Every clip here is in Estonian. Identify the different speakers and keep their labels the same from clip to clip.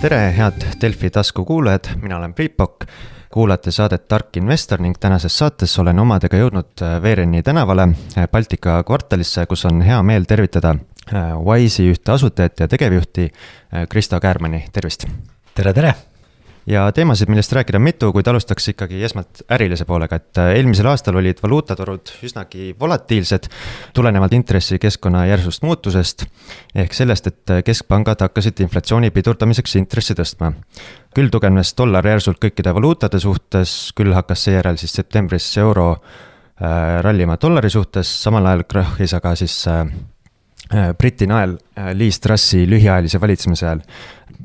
Speaker 1: tere, head Delfi taskukuulajad, mina olen Priit Pokk. kuulate saadet Tark investor ning tänases saates olen omadega jõudnud äh, Veereni tänavale, äh, Baltika kvartalisse, kus on hea meel tervitada äh, Wise'i ühte asutajat ja tegevjuhti Kristo Käärmani, tervist.
Speaker 2: tere, tere
Speaker 1: ja teemasid, millest rääkida on mitu, kuid alustaks ikkagi esmalt ärilise poolega, et äh, eelmisel aastal olid valuutaturud üsnagi volatiilsed. tulenevalt intressikeskkonna järsust muutusest ehk sellest, et äh, keskpangad hakkasid inflatsiooni pidurdamiseks intressi tõstma. küll tugevnes dollar järsult kõikide valuutade suhtes, küll hakkas seejärel siis septembris euro äh, rallima dollari suhtes, samal ajal krahhis aga siis Briti nael Liis Trussi lühiajalise valitsemise ajal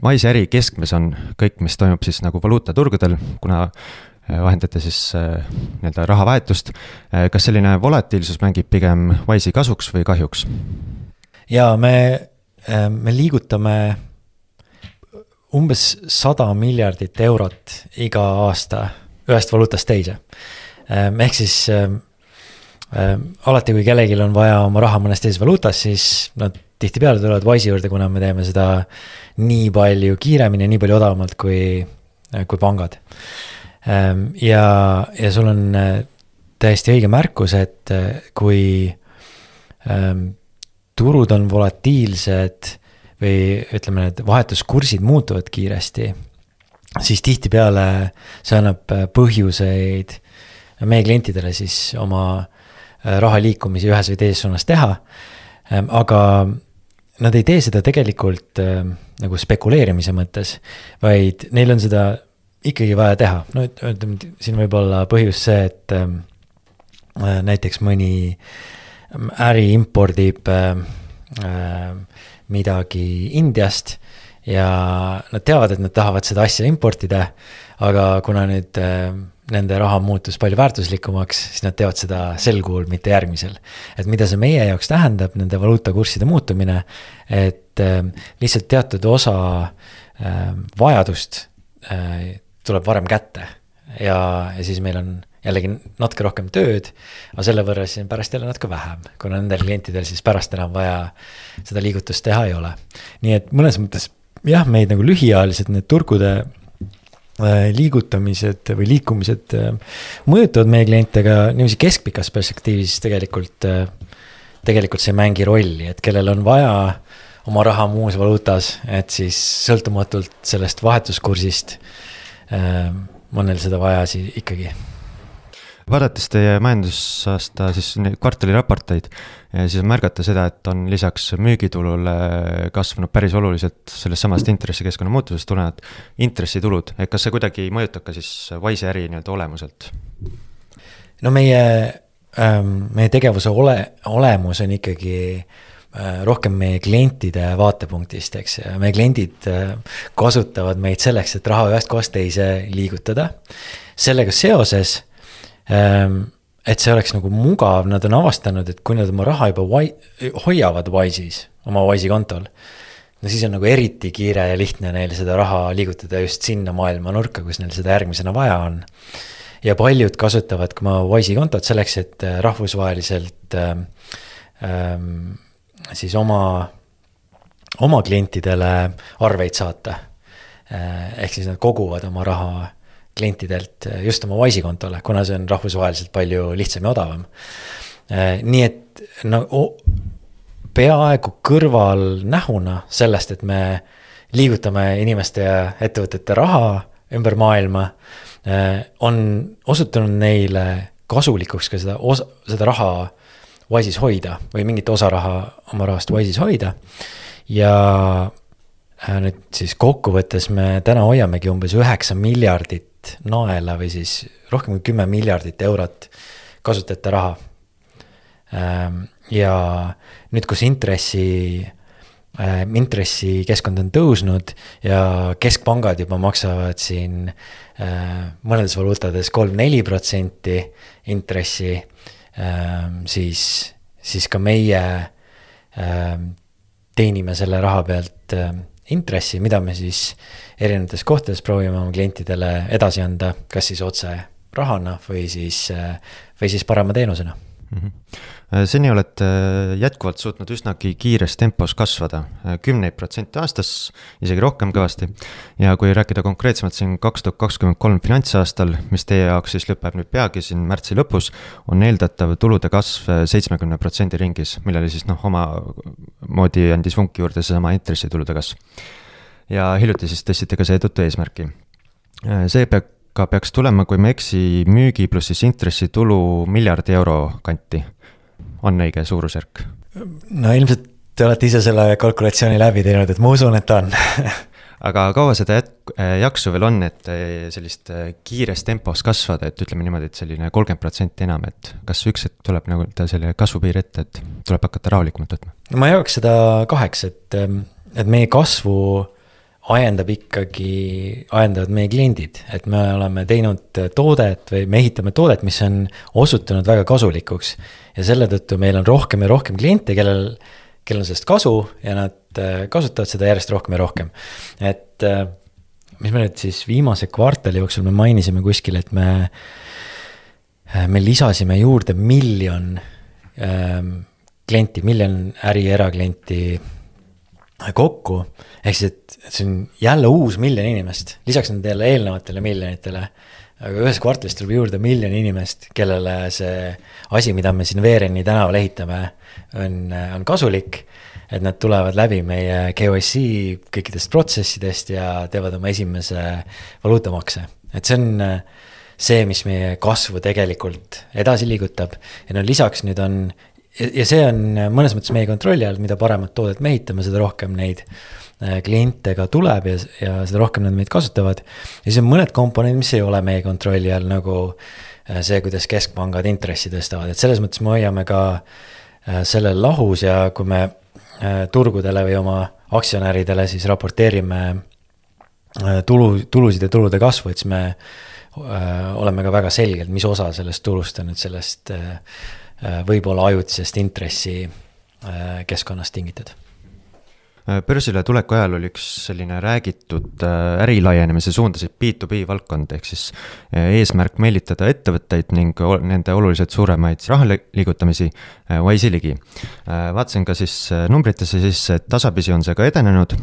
Speaker 1: Wise äri keskmes on kõik, mis toimub siis nagu valuutaturgudel, kuna äh, vahendate siis äh, nii-öelda rahavahetust. Äh, kas selline volatiilsus mängib pigem Wise'i kasuks või kahjuks?
Speaker 2: ja me, me liigutame umbes sada miljardit eurot iga aasta ühest valuutast teise. ehk siis alati, kui kellelgi on vaja oma raha mõnes teises valuutas, siis nad tihtipeale tulevad Wise'i juurde, kuna me teeme seda nii palju kiiremini, nii palju odavamalt kui, kui pangad. Ehm, ja, ja sul on äh, täiesti õige märkus, et äh, kui ähm, turud on volatiilsed või ütleme, need vahetuskursid muutuvad kiiresti, siis tihtipeale see annab äh, põhjuseid meie klientidele siis oma raha liikumisi ühes või teises suunas teha. Ehm, aga nad ei tee seda tegelikult äh, nagu spekuleerimise mõttes, vaid neil on seda ikkagi vaja teha, no ütleme, siin võib olla põhjus see, et ähm, äh, näiteks mõni äri impordib äh, äh, midagi Indiast ja nad teavad, et nad tahavad seda asja importida, aga kuna nüüd äh, nende raha muutus palju väärtuslikumaks, siis nad teevad seda sel kuul, mitte järgmisel. et mida see meie jaoks tähendab, nende valuutakursside muutumine, et äh, lihtsalt teatud osa äh, vajadust äh, tuleb varem kätte. ja, ja siis meil on jällegi natuke rohkem tööd, aga selle võrra siis pärast jälle natuke vähem, kuna nendel klientidel siis pärast enam vaja seda liigutust teha ei ole. nii et mõnes mõttes jah, meid nagu lühiajaliselt need turgude liigutamised või liikumised äh, mõjutavad meie kliente, aga niiviisi keskpikas perspektiivis tegelikult, äh, tegelikult see ei mängi rolli, et kellel on vaja oma raha muus valuutas, et siis sõltumatult sellest vahetuskursist on neil seda vaja siis ikkagi
Speaker 1: vaadates teie majandusaasta siis kvartaliraporteid, siis on märgata seda, et on lisaks müügitulule kasvanud päris oluliselt sellest samast intressikeskkonna muutusest tulenevad intressitulud, et kas see kuidagi mõjutab ka siis Wise'i äri nii-öelda olemuselt?
Speaker 2: no meie ähm,, meie tegevuse ole, olemus on ikkagi äh, rohkem meie klientide vaatepunktist, eks, meie kliendid äh, kasutavad meid selleks, et raha ühest kohast teise liigutada. sellega seoses et see oleks nagu mugav, nad on avastanud, et kui nad oma raha juba wai-, hoiavad Wise'is, oma Wise'i kontol. no siis on nagu eriti kiire ja lihtne neil seda raha liigutada just sinna maailma nurka, kus neil seda järgmisena vaja on. ja paljud kasutavad ka oma Wise'i kontot selleks, et äh, rahvusvaheliselt ähm, ähm, siis oma, oma klientidele arveid saata. Äh, ehk siis nad koguvad oma raha klientidelt eh, just oma Wise'i kontole, kuna see on rahvusvaheliselt palju lihtsam ja odavam. Eh, nii et no peaaegu kõrvalnähuna sellest, et me liigutame inimeste ja ettevõtete raha ümber maailma, eh, on osutunud neile kasulikuks ka seda osa, seda raha Wise'is hoida või mingit osa raha oma rahast Wise'is hoida. ja nüüd siis kokkuvõttes me täna hoiamegi umbes üheksa miljardit naela või siis rohkem kui kümme miljardit eurot kasutajate raha. Ähm, ja nüüd, kus intressi, ähm, intressikeskkond on tõusnud ja keskpangad juba maksavad siin äh, mõnedes valuutades kolm-neli protsenti intressi, ähm, siis, siis ka meie teenime selle raha pealt intressi, mida me siis erinevates kohtades proovime oma klientidele edasi anda, kas siis otse rahana või siis, või siis parema teenusena
Speaker 1: mm. -hmm. Seni olete jätkuvalt suutnud üsnagi kiires tempos kasvada, kümneid protsente aastas, isegi rohkem kõvasti. ja kui rääkida konkreetsemalt siin kaks tuhat kakskümmend kolm finantsaastal, mis teie jaoks siis lõpeb nüüd peagi siin märtsi lõpus, on eeldatav tulude kasv seitsmekümne protsendi ringis, millele siis noh, omamoodi andis vunki juurde seesama intressitulude kasv. ja hiljuti siis tõstsite ka seetõttu eesmärki. see peab ka peaks tulema, kui ma ei eksi, müügi pluss siis intressitulu miljardi euro kanti. On õige suurusjärk?
Speaker 2: no ilmselt te olete ise selle kalkulatsiooni läbi teinud, et ma usun, et on
Speaker 1: aga kaua seda jätk-, jaksu veel on, et eh, sellist eh, kiires tempos kasvada, et ütleme niimoodi, et selline kolmkümmend protsenti enam, et kas üks hetk tuleb nagu ta selline kasvupiir ette, et tuleb hakata rahulikumalt võtma?
Speaker 2: no ma jagaks seda kaheks, et, et meie kasvu ajendab ikkagi, ajendavad meie kliendid, et me oleme teinud toodet või me ehitame toodet, mis on osutunud väga kasulikuks. ja selle tõttu meil on rohkem ja rohkem kliente, kellel, kellel on sellest kasu ja nad äh, kasutavad seda järjest rohkem ja rohkem. et äh, mis me nüüd siis viimase kvartali jooksul me mainisime kuskil, et me, äh, me lisasime juurde miljon ähm, klienti, miljon äri eraklienti kokku. ehk siis, et see on jälle uus miljon inimest, lisaks nendele eelnevatele miljonitele. aga ühes kvartalis tuleb juurde miljon inimest, kellele see asi, mida me siin Veereni tänaval ehitame, on, on kasulik. et nad tulevad läbi meie KYC kõikidest protsessidest ja teevad oma esimese valuutamakse, et see on see, mis meie kasvu tegelikult edasi liigutab ja no lisaks nüüd on ja see on mõnes mõttes meie kontrolli all, mida paremat toodet me ehitame, seda rohkem neid äh, kliente ka tuleb ja, ja seda rohkem nad meid kasutavad. ja siis on mõned komponendid, mis ei ole meie kontrolli all, nagu äh, see, kuidas keskpangad intressi tõstavad, et selles mõttes me hoiame ka äh, selle lahus ja kui me turgudele või oma aktsionäridele siis raporteerime tulu, tulusid ja tulude kasvu, et siis me oleme ka väga selged, mis osa sellest tulust on nüüd sellest Äh, võib-olla ajutisest intressi äh, tingitud
Speaker 1: äh, börsile tuleku ajal oli üks selline räägitud äri laienemise suundasid B2B valdkond, ehk siis eesmärk meelitada ettevõtteid ning nende oluliselt suuremaid raha liigutamisi Wise'i ligi. vaatasin ka siis numbritesse sisse, et tasapisi on see ka edenenud,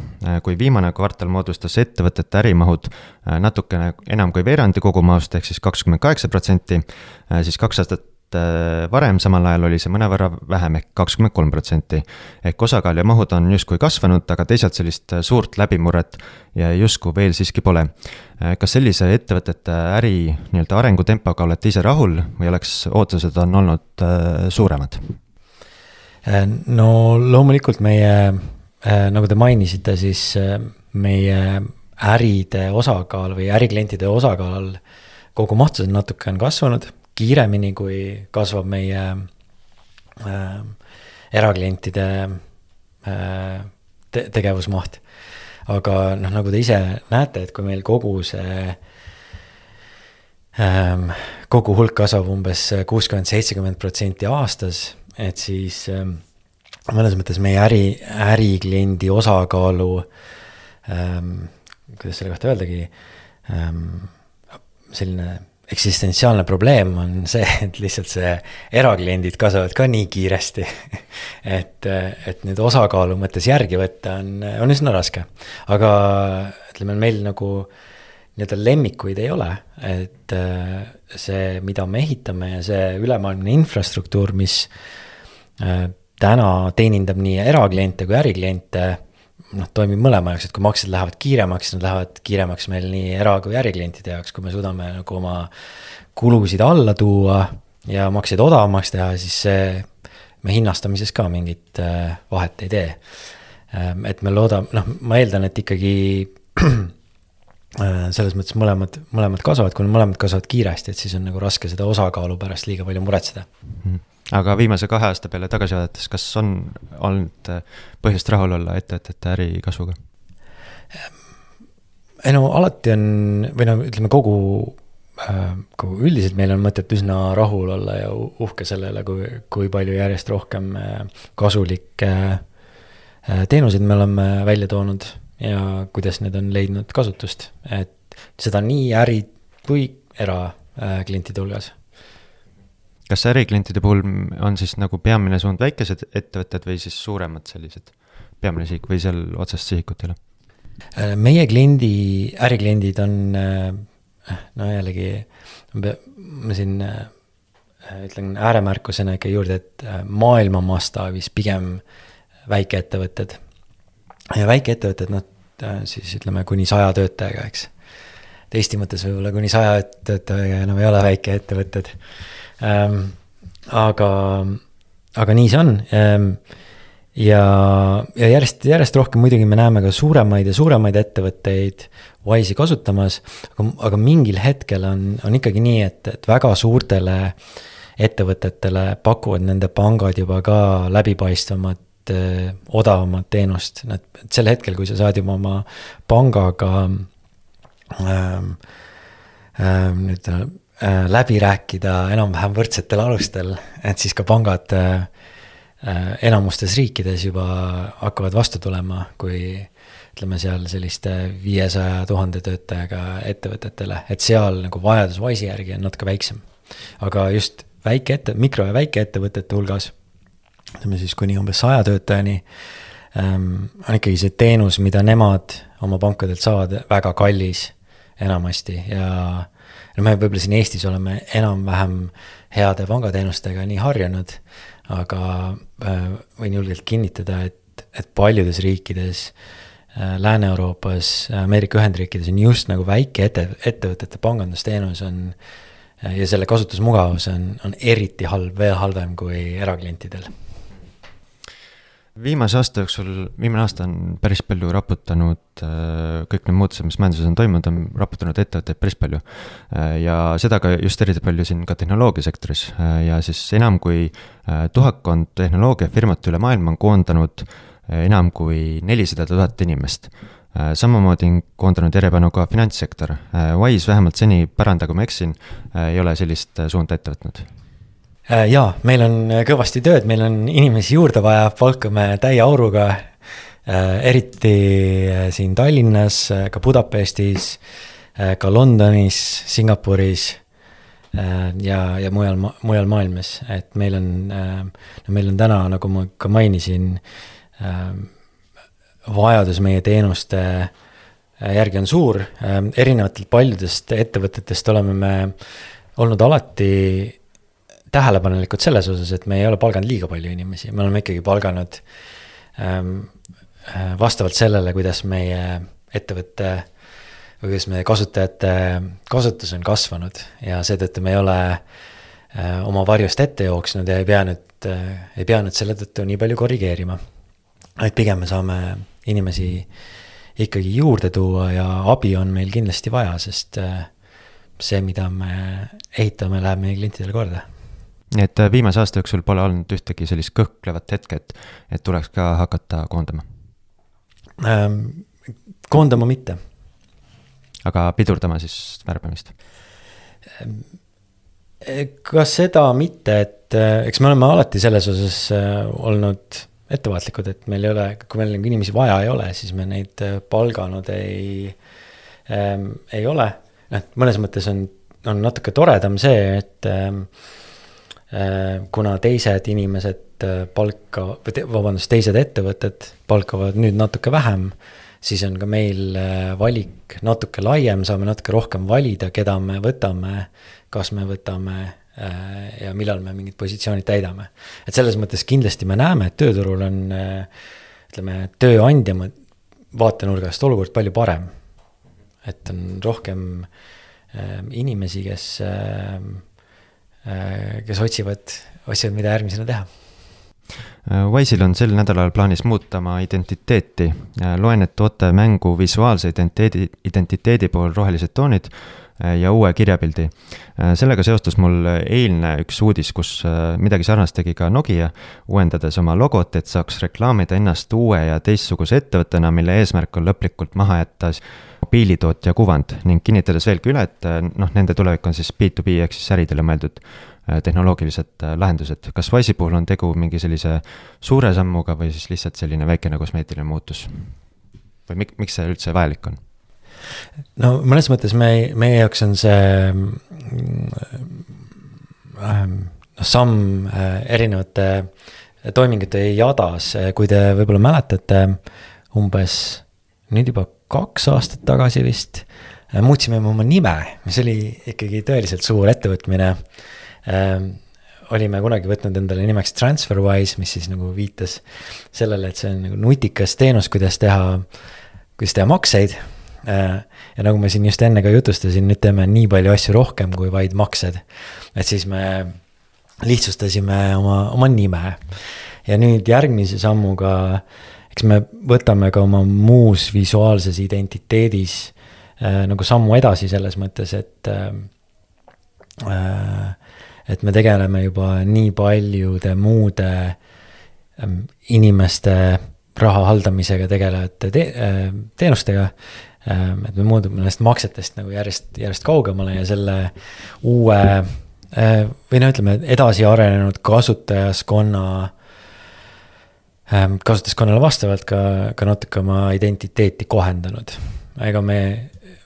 Speaker 1: kui viimane kvartal moodustas ettevõtete ärimahud natukene enam kui veerandi kogumahust, ehk siis kakskümmend kaheksa protsenti, siis kaks aastat Äh, varem samal ajal oli see mõnevõrra vähem ehk kakskümmend kolm protsenti. ehk osakaal ja mahud on justkui kasvanud, aga teisalt sellist äh, suurt läbimurret justkui veel siiski pole. Äh, kas sellise ettevõtete äri nii-öelda arengutempoga olete ise rahul või oleks ootused on olnud suuremad?
Speaker 2: no loomulikult meie, nagu te mainisite, siis meie äride osakaal või äriklientide osakaal kogu mahtus on natuke on kasvanud kiiremini, kui kasvab meie äh, eraklientide äh, te tegevusmaht. aga noh, nagu te ise näete, et kui meil kogu see ähm,, kogu hulk kasvab umbes kuuskümmend, seitsekümmend protsenti aastas, et siis ähm, mõnes mõttes meie äri, ärikliendi osakaalu ähm,, kuidas selle kohta öeldagi ähm,, selline eksistentsiaalne probleem on see, et lihtsalt see erakliendid kasvavad ka nii kiiresti et, et nüüd osakaalu mõttes järgi võtta on, on üsna raske. aga ütleme, meil nagu nii-öelda lemmikuid ei ole, et see, mida me ehitame ja see ülemaailmne infrastruktuur, mis äh, täna teenindab nii erakliente kui ärikliente noh, toimib mõlema jaoks, et kui maksed lähevad kiiremaks, nad lähevad kiiremaks meil nii era- kui äriklientide jaoks, kui me suudame nagu oma kulusid alla tuua ja makseid odavamaks teha, siis see, me hinnastamises ka mingit äh, vahet ei tee. Ähm, et me loodame, noh, ma eeldan, et ikkagi äh, selles mõttes mõlemad, mõlemad kasvavad, kui mõlemad kasvavad kiiresti, et siis on nagu raske seda osakaalu pärast liiga palju muretseda mm.
Speaker 1: -hmm aga viimase kahe aasta peale tagasi vaadates, kas on olnud äh, põhjust rahul olla ettevõtete äri kasvuga?
Speaker 2: ei no alati on, või no ütleme, kogu äh,, kogu üldiselt meil on mõtet üsna rahul olla ja uhke selle üle, kui, kui palju järjest rohkem äh, kasulikke teenuseid me oleme välja toonud ja kuidas need on leidnud kasutust, et seda nii äri kui eraklientide hulgas
Speaker 1: kas äriklientide puhul on siis nagu peamine suund väikesed ettevõtted või siis suuremad sellised, peamine sihik või seal otsest sihikut ei ole?
Speaker 2: Äh, meie kliendi, ärikliendid on no jällegi, ma siin ütlen ääremärkusena ikka juurde, et maailma mastaabis pigem väikeettevõtted. ja väikeettevõtted, noh, siis ütleme kuni saja töötajaga, eks. et Eesti mõttes võib-olla kuni saja töötajaga enam ei ole väikeettevõtted. Aga, aga nii see on. Ähm, ja, ja järjest, järjest rohkem muidugi me näeme ka suuremaid ja suuremaid ettevõtteid Wise'i kasutamas, aga, aga mingil hetkel on, on ikkagi nii, et, et väga suurtele ettevõtetele pakuvad nende pangad juba ka läbipaistvamat äh, odavamat teenust, et sel hetkel, kui sa saad juba oma pangaga ähm, ähm, nüüd läbi rääkida enam-vähem võrdsetel alustel, et siis ka pangad äh, äh, enamustes riikides juba hakkavad vastu tulema, kui ütleme seal selliste viiesaja tuhande töötajaga ettevõtetele, et seal nagu vajadus Wise'i järgi on natuke väiksem. aga just väikeette, mikro- ja väikeettevõtete hulgas ütleme siis kuni umbes saja töötajani ähm,, on ikkagi see teenus, mida nemad oma pankadelt saavad, väga kallis enamasti ja no me võib-olla siin Eestis oleme enam-vähem heade pangateenustega nii harjunud, aga äh, võin julgelt kinnitada, et, et paljudes riikides äh,, Lääne-Euroopas, Ameerika Ühendriikides on just nagu väikeette, ettevõtete pangandusteenus on äh, ja selle kasutusmugavus on, on eriti halb, veel halvem kui eraklientidel
Speaker 1: viimase aasta jooksul, viimane aasta on päris palju raputanud, äh, kõik need muutused, mis majanduses on toimunud, on raputanud ettevõtteid päris palju. Äh, ja seda ka just eriti palju siin ka tehnoloogiasektoris äh, ja siis enam kui tuhatkond tehnoloogiafirmat üle maailma on koondanud enam kui nelisada tuhat inimest samamoodi on koondanud järjepanu ka finantssektor. Wise vähemalt seni, paranda kui ma eksin, ei ole sellist suunda ette võtnud
Speaker 2: Äh, jaa, meil on äh, kõvasti tööd, meil on inimesi juurde vaja, palkame täie auruga. Äh, eriti siin Tallinnas, ka Budapestis, ka Londonis, Singapuris ja, ja mujal, mujal maailmas, et meil on, no meil on täna, nagu ma ka mainisin, vajadus meie teenuste järgi on suur, erinevatelt paljudest ettevõtetest oleme me olnud alati tähelepanelikud selles osas, et me ei ole palganud liiga palju inimesi, me oleme ikkagi palganud ähm, äh, vastavalt sellele, kuidas meie ettevõtte või kuidas meie kasutajate kasutus on kasvanud. Ja seetõttu me ei ole äh, oma varjust ette jooksnud ja ei pea nüüd äh,, ei pea nüüd selle tõttu nii palju korrigeerima. et pigem me saame inimesi ikkagi juurde tuua ja abi on meil kindlasti vaja, sest see, mida me ehitame, läheb meie klientidele korda
Speaker 1: nii et äh, viimase aasta jooksul pole olnud ühtegi sellist kõhklevat hetke, et, et tuleks ka hakata koondama
Speaker 2: ähm,? koondama mitte.
Speaker 1: aga pidurdama siis värbamist
Speaker 2: ähm,? ka seda mitte, et äh, eks me oleme alati selles osas äh, olnud ettevaatlikud, et meil ei ole, kui meil nagu inimesi vaja ei ole, siis me neid palganud ei ähm,, ei ole. noh, mõnes mõttes on, on natuke toredam see, et ähm, Äh, kuna teised inimesed äh, palka, vabandust, teised ettevõtted palkavad nüüd natuke vähem, siis on ka meil äh, valik natuke laiem, saame natuke rohkem valida, keda me võtame, kas me võtame ja millal me mingid positsioonid täidame. et selles mõttes kindlasti me näeme, et tööturul on ütleme, tööandja vaatenurgast olukord palju parem. et on rohkem inimesi, kes Äh, kes otsivad, otsivad, mida järgmisena teha.
Speaker 1: Äh, Wise'il on sel nädalal plaanis muuta oma identiteeti. Äh, loen, et toote mängu visuaalse identiteedi, identiteedi puhul rohelised toonid ja uue kirjapildi. sellega seostus mul eilne üks uudis, kus midagi sarnast tegi ka Nokia, uuendades oma logot, et saaks reklaamida ennast uue ja teistsuguse ettevõttena, mille eesmärk on lõplikult maha jätta mobiilitootja kuvand ning kinnitades veelgi üle, et noh, nende tulevik on siis B2B ehk siis äridele mõeldud tehnoloogilised lahendused. kas Wise'i puhul on tegu mingi sellise suure sammuga või siis lihtsalt selline väikene kosmeetiline muutus? või mik-, miks see üldse vajalik on?
Speaker 2: no mõnes mõttes me, meie jaoks on see äh, noh, samm erinevate toimingute jadas, kui te võib-olla mäletate, umbes nüüd juba kaks aastat tagasi vist muutsime me oma nime, mis oli ikkagi tõeliselt suur ettevõtmine ähm, olime kunagi võtnud endale nimeks TransferWise, mis siis nagu viitas sellele, et see on nagu nutikas teenus, kuidas teha, kuidas teha makseid. Äh, ja nagu ma siin just enne ka jutustasin, nüüd teeme nii palju asju rohkem kui vaid maksed. et siis me lihtsustasime oma, oma nime. ja nüüd järgmise sammuga, eks me võtame ka oma muus visuaalses identiteedis äh, nagu sammu edasi selles mõttes, et äh, äh et me tegeleme juba nii paljude muude ähm, inimeste raha haldamisega tegelevate te äh, teenustega. Ähm, et me muutume nendest maksetest nagu järjest, järjest kaugemale ja selle uue äh, või no ütleme, edasi arenenud kasutajaskonna ähm, kasutajaskonnale vastavalt ka, ka natuke oma identiteeti kohendanud. ega me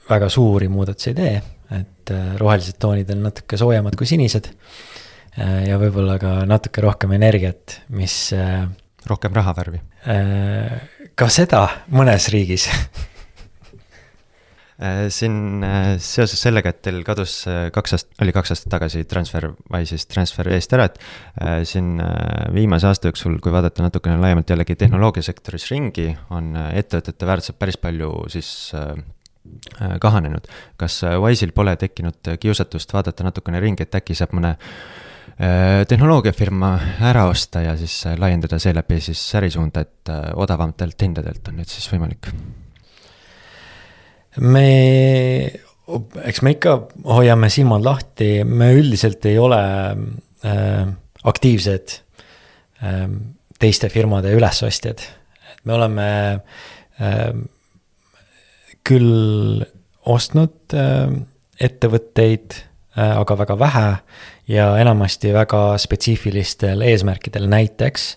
Speaker 2: väga suuri muudatusi ei tee et äh, rohelised toonid on natuke soojemad kui sinised. Äh, ja võib-olla ka natuke rohkem energiat, mis. Äh,
Speaker 1: rohkem rahavärvi.
Speaker 2: ka seda mõnes riigis
Speaker 1: siin seoses sellega, et teil kadus kaks aastat, oli kaks aastat tagasi Transferwise'ist transfer eest ära, et siin viimase aasta jooksul, kui vaadata natukene laiemalt jällegi tehnoloogiasektoris ringi, on ettevõtete väärtused päris palju siis Äh, kahanenud. kas äh, Wise'il pole tekkinud äh, kiusatust vaadata natukene ringi, et äkki saab mõne tehnoloogiafirma ära osta ja siis laiendada seeläbi siis ärisuunda, et odavamatelt hindadelt on nüüd siis võimalik?
Speaker 2: Me, eks me ikka hoiame silmad lahti, me üldiselt ei ole äh, aktiivsed äh, teiste firmade ülesostjad. et me oleme äh, küll ostnud äh, ettevõtteid, äh, aga väga vähe ja enamasti väga spetsiifilistel eesmärkidel, näiteks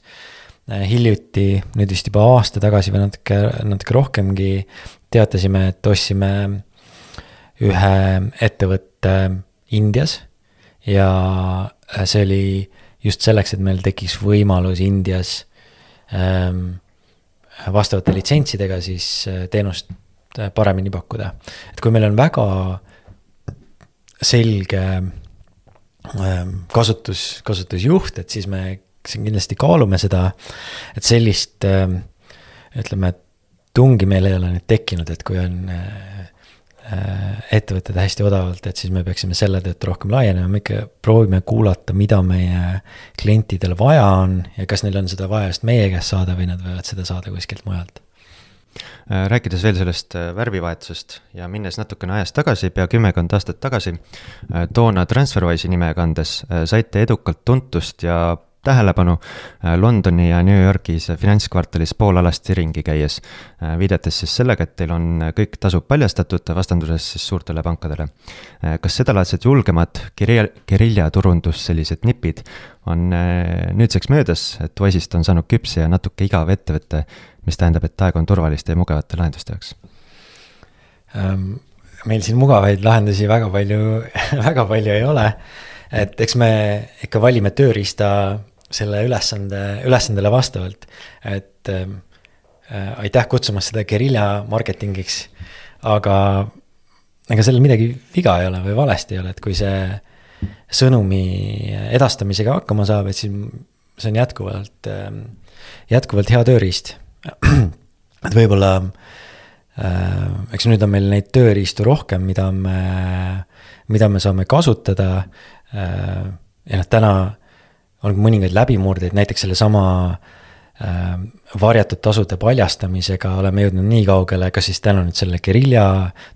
Speaker 2: äh, hiljuti, nüüd vist juba aasta tagasi või natuke, natuke rohkemgi, teatasime, et ostsime ühe ettevõtte Indias ja see oli just selleks, et meil tekiks võimalus Indias ähm, vastavate litsentsidega siis teenust Äh, paremini pakkuda. et kui meil on väga selge ähm, kasutus, kasutusjuht, et siis me kindlasti kaalume seda, et sellist ähm, ütleme, tungi meil ei ole nüüd tekkinud, et kui on äh, äh, ettevõtted hästi odavalt, et siis me peaksime selle tõttu rohkem laienema, me ikka proovime kuulata, mida meie klientidel vaja on ja kas neil on seda vaja just meie käest saada või nad võivad seda saada kuskilt mujalt.
Speaker 1: Äh, rääkides veel sellest värvivahetusest ja minnes natukene ajas tagasi, pea kümmekond aastat tagasi, toona Transferwise'i nime kandes saite edukalt tuntust ja tähelepanu Londoni ja New Yorgis finantskvartalis poolalasti ringi käies, viidates siis sellega, et teil on kõik tasud paljastatud, vastanduses siis suurtele pankadele. kas sedalaadsed julgemad kirja, geriljaturundus, sellised nipid on nüüdseks möödas, et Wise'ist on saanud küps ja natuke igav ettevõte mis tähendab, et aeg on turvaliste ja mugavate lahenduste jaoks
Speaker 2: ähm,? meil siin mugavaid lahendusi väga palju väga palju ei ole. et eks me ikka valime tööriista selle ülesande, ülesandele vastavalt, et ähm, äh, aitäh kutsumast seda guerilla marketingiks, aga ega sellel midagi viga ei ole või valesti ei ole, et kui see sõnumi edastamisega hakkama saab, et siis see on jätkuvalt, ähm, jätkuvalt hea tööriist et võib-olla äh,, eks nüüd on meil neid tööriistu rohkem, mida me, mida me saame kasutada äh,. ja noh, täna on mõningaid läbimurdeid, näiteks sellesama äh, varjatud tasude paljastamisega oleme jõudnud nii kaugele, kas siis tänu nüüd sellele guerilla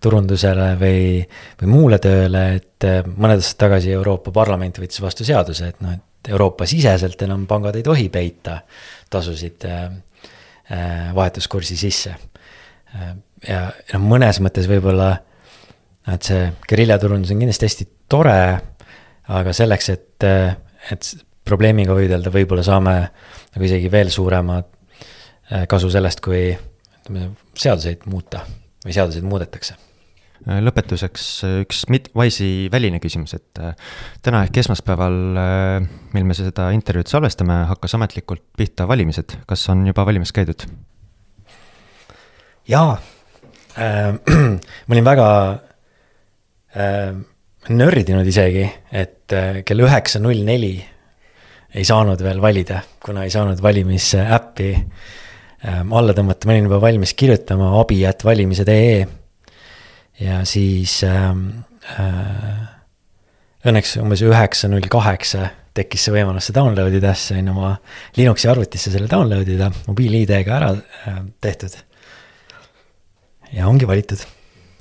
Speaker 2: turundusele või, või muule tööle, et äh, mõned aastad tagasi Euroopa Parlament võttis vastu seaduse, et noh, et Euroopa siseselt enam pangad ei tohi peita tasusid äh, Äh, vahetuskursi sisse. Äh, ja noh, mõnes mõttes võib-olla, et see geriljaturundus on kindlasti hästi tore, aga selleks, et, et probleemiga võidelda, võib-olla saame nagu isegi veel suurema äh, kasu sellest, kui ütleme, seaduseid muuta või seaduseid muudetakse.
Speaker 1: Lõpetuseks üks mit-, Wise'i väline küsimus, et täna ehk esmaspäeval, mil me seda intervjuud salvestame, hakkas ametlikult pihta valimised, kas on juba valimas käidud?
Speaker 2: jaa. Äh,, ma olin väga äh, nördinud isegi, et äh, kell üheksa null neli ei saanud veel valida, kuna ei saanud valimisäppi ähm, alla tõmmata, ma olin juba valmis kirjutama abi at valimised.ee. ja siis ähm, äh, õnneks umbes üheksa null kaheksa tekkis see võimalus see download ida, siis sain oma Linuxi arvutisse selle download ida, mobiil-ID-ga ära äh, tehtud. ja ongi valitud.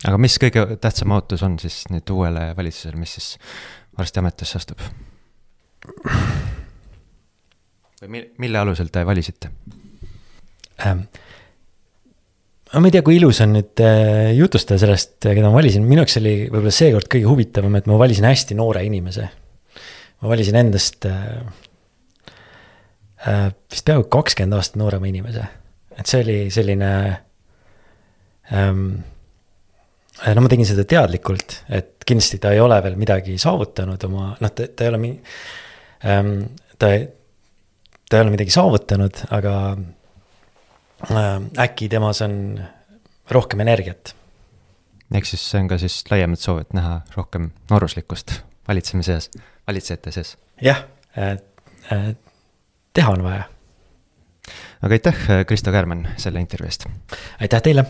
Speaker 1: aga mis kõige tähtsam ootus on siis nüüd uuele valitsusele, mis siis varsti ametisse astub? Või mille alusel te valisite
Speaker 2: ähm.? ma ei tea, kui ilus on nüüd äh, jutustada sellest, keda ma valisin, minu jaoks oli võib-olla seekord kõige huvitavam, et ma valisin hästi noore inimese. ma valisin endast äh, äh, vist peaaegu kakskümmend aastat noorema inimese, et see oli selline ähm,. no ma tegin seda teadlikult, et kindlasti ta ei ole veel midagi saavutanud oma, noh, ta, ta ei ole mi- ähm,. ta ta ei ole midagi saavutanud, aga äh, äkki temas on rohkem energiat.
Speaker 1: ehk siis see on ka siis laiemalt soov, et näha rohkem nooruslikkust valitsemise seas, valitsejate seas?
Speaker 2: jah teha on vaja.
Speaker 1: aga aitäh, Kristo Käärmann, selle intervjuu eest!
Speaker 2: aitäh teile!